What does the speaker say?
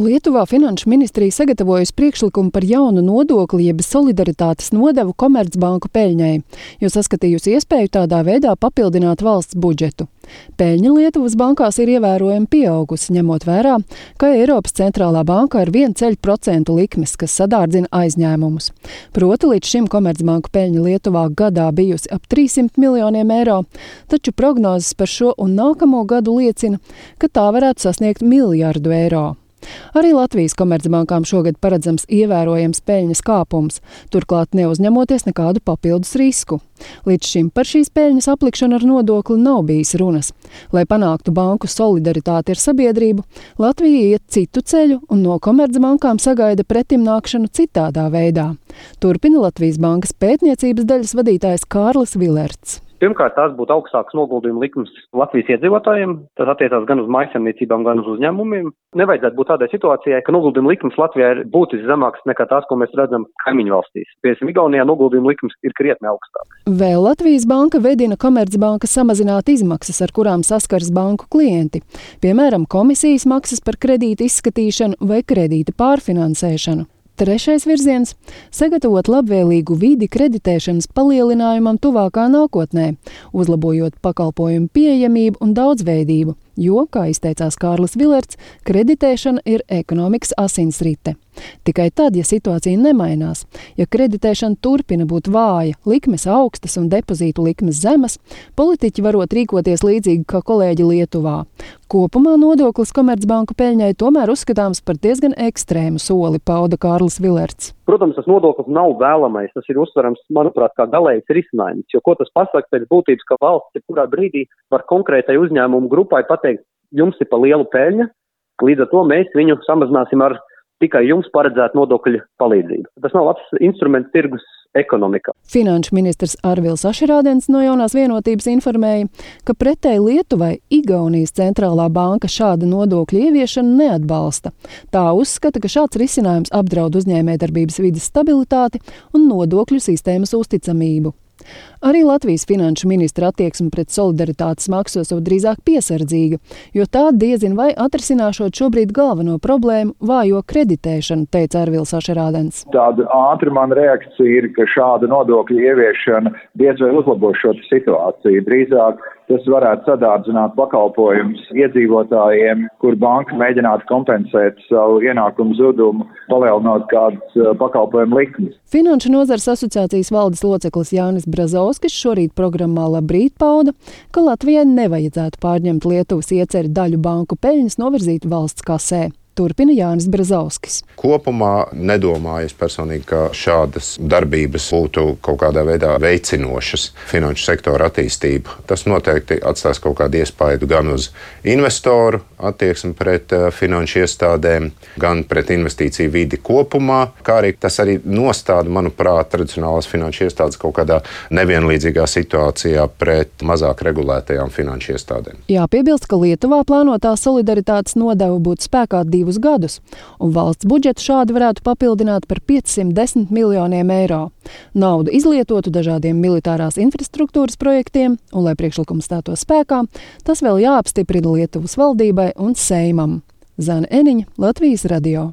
Lietuvā Finanšu ministrija sagatavojusi priekšlikumu par jaunu nodokli, jeb solidaritātes nodevu Komercbanku peļņai, jo saskatījusi iespēju tādā veidā papildināt valsts budžetu. Peļņa Lietuvas bankās ir ievērojami pieaugusi, ņemot vērā, ka Eiropas centrālā banka ar vienu ceļu procentu likmes, kas sadārdzina aizņēmumus. Proti līdz šim Komercbanku peļņa Lietuvā gadā bijusi ap 300 miljoniem eiro, taču prognozes par šo un nākamo gadu liecina, ka tā varētu sasniegt miljardu eiro. Arī Latvijas komercbankām šogad paredzams ievērojams peļņas kāpums, turklāt neuzņemoties nekādu papildus risku. Līdz šim par šīs peļņas aplikšanu ar nodokli nav bijis runas. Lai panāktu banku solidaritāti ar sabiedrību, Latvija iet citu ceļu un no komercbankām sagaida pretimnākšanu citādā veidā. Turpina Latvijas bankas pētniecības daļas vadītājs Kārlis Vilerts. Pirmkārt, tās būtu augstākas noguldījuma likmes Latvijas iedzīvotājiem. Tas attiecās gan uz maisaimniecībām, gan uz uzņēmumiem. Nevajadzētu būt tādai situācijai, ka noguldījuma likmes Latvijā ir būtiski zemākas nekā tās, ko mēs redzam kaimiņu valstīs. Piemēram, Igaunijā noguldījuma likmes ir krietni augstākas. Vēl Latvijas banka vedina Komercbanka samazināt izmaksas, ar kurām saskars banku klienti. Piemēram, komisijas maksas par kredītu izskatīšanu vai kredīta pārfinansēšanu. Trešais virziens - sagatavot labvēlīgu vidi kreditēšanas palielinājumam tuvākā nākotnē, uzlabojot pakalpojumu pieejamību un daudzveidību, jo, kā izteicās Kārlis Vilerts, kreditēšana ir ekonomikas asinsrite. Tikai tad, ja situācija nemainās, ja kreditēšana turpina būt vāja, likmes augstas un depozītu likmes zemas, politiķi varot rīkoties līdzīgi kā kolēģi Lietuvā. Kopumā nodoklis Komercbanku peļņai tomēr uzskatāms par diezgan ekstrēmu soli, pauda Kārlis Vilerts. Protams, tas nodoklis nav vēlamais, tas ir uztverams, manuprāt, kā galējs risinājums, jo ko tas pasaka pēc būtības, ka valsts jebkurā brīdī var konkrētai uzņēmumu grupai pateikt, jums ir pa lielu peļņa, līdz ar to mēs viņu samazināsim ar tikai jums paredzētu nodokļu palīdzību. Tas nav labs instruments tirgus ekonomikā. Finanšu ministrs Arvils Ašerādens no jaunās vienotības informēja, ka pretēji Lietuvai Igaunijas centrālā banka šāda nodokļa ieviešanu neatbalsta. Tā uzskata, ka šāds risinājums apdraud uzņēmējdarbības vidas stabilitāti un nodokļu sistēmas uzticamību. Arī Latvijas finanšu ministra attieksme pret solidaritātes maksu esot drīzāk piesardzīga, jo tā diezin vai atrisināšot šobrīd galveno problēmu - vājo kreditēšanu, teica Arvils Ašerādens. Tāda ātra man reakcija ir, ka šāda nodokļa ieviešana diez vai uzlabo šo situāciju. Drīzāk tas varētu sadārdzināt pakalpojumus iedzīvotājiem, kur banka mēģinātu kompensēt savu ienākumu zudumu, palielinot kādas uh, pakalpojumu likmes. Finanšu nozars asociācijas valdes loceklis Jānis Brazovskis šorīt programmā Labrīt pauda, ka Latvijai nevajadzētu pārņemt Lietuvas ieceri daļu banku peļņas novirzīt valsts kasē. Turpina Jānis Brazauskis. Kopumā nedomāju personīgi, ka šādas darbības būtu kaut kādā veidā veicinošas finanšu sektora attīstību. Tas noteikti atstās kaut kādu iespaidu gan uz investoru attieksmi pret uh, finanšu iestādēm, gan pret investīciju vidi kopumā, kā arī tas arī nostāda, manuprāt, tradicionālās finanšu iestādes kaut kādā nevienlīdzīgā situācijā pret mazāk regulētajām finanšu iestādēm. Jāpiebilst, ka Lietuvā plānotā solidaritātes nodeva būtu spēkā divus gadus, un valsts budžetu šādi varētu papildināt par 510 miljoniem eiro. Naudu izlietotu dažādiem militārās infrastruktūras projektiem, un, lai priekšlikums stātos spēkā, tas vēl jāapstiprina Lietuvas valdībai un Seimam. Zana Eniņa, Latvijas radio.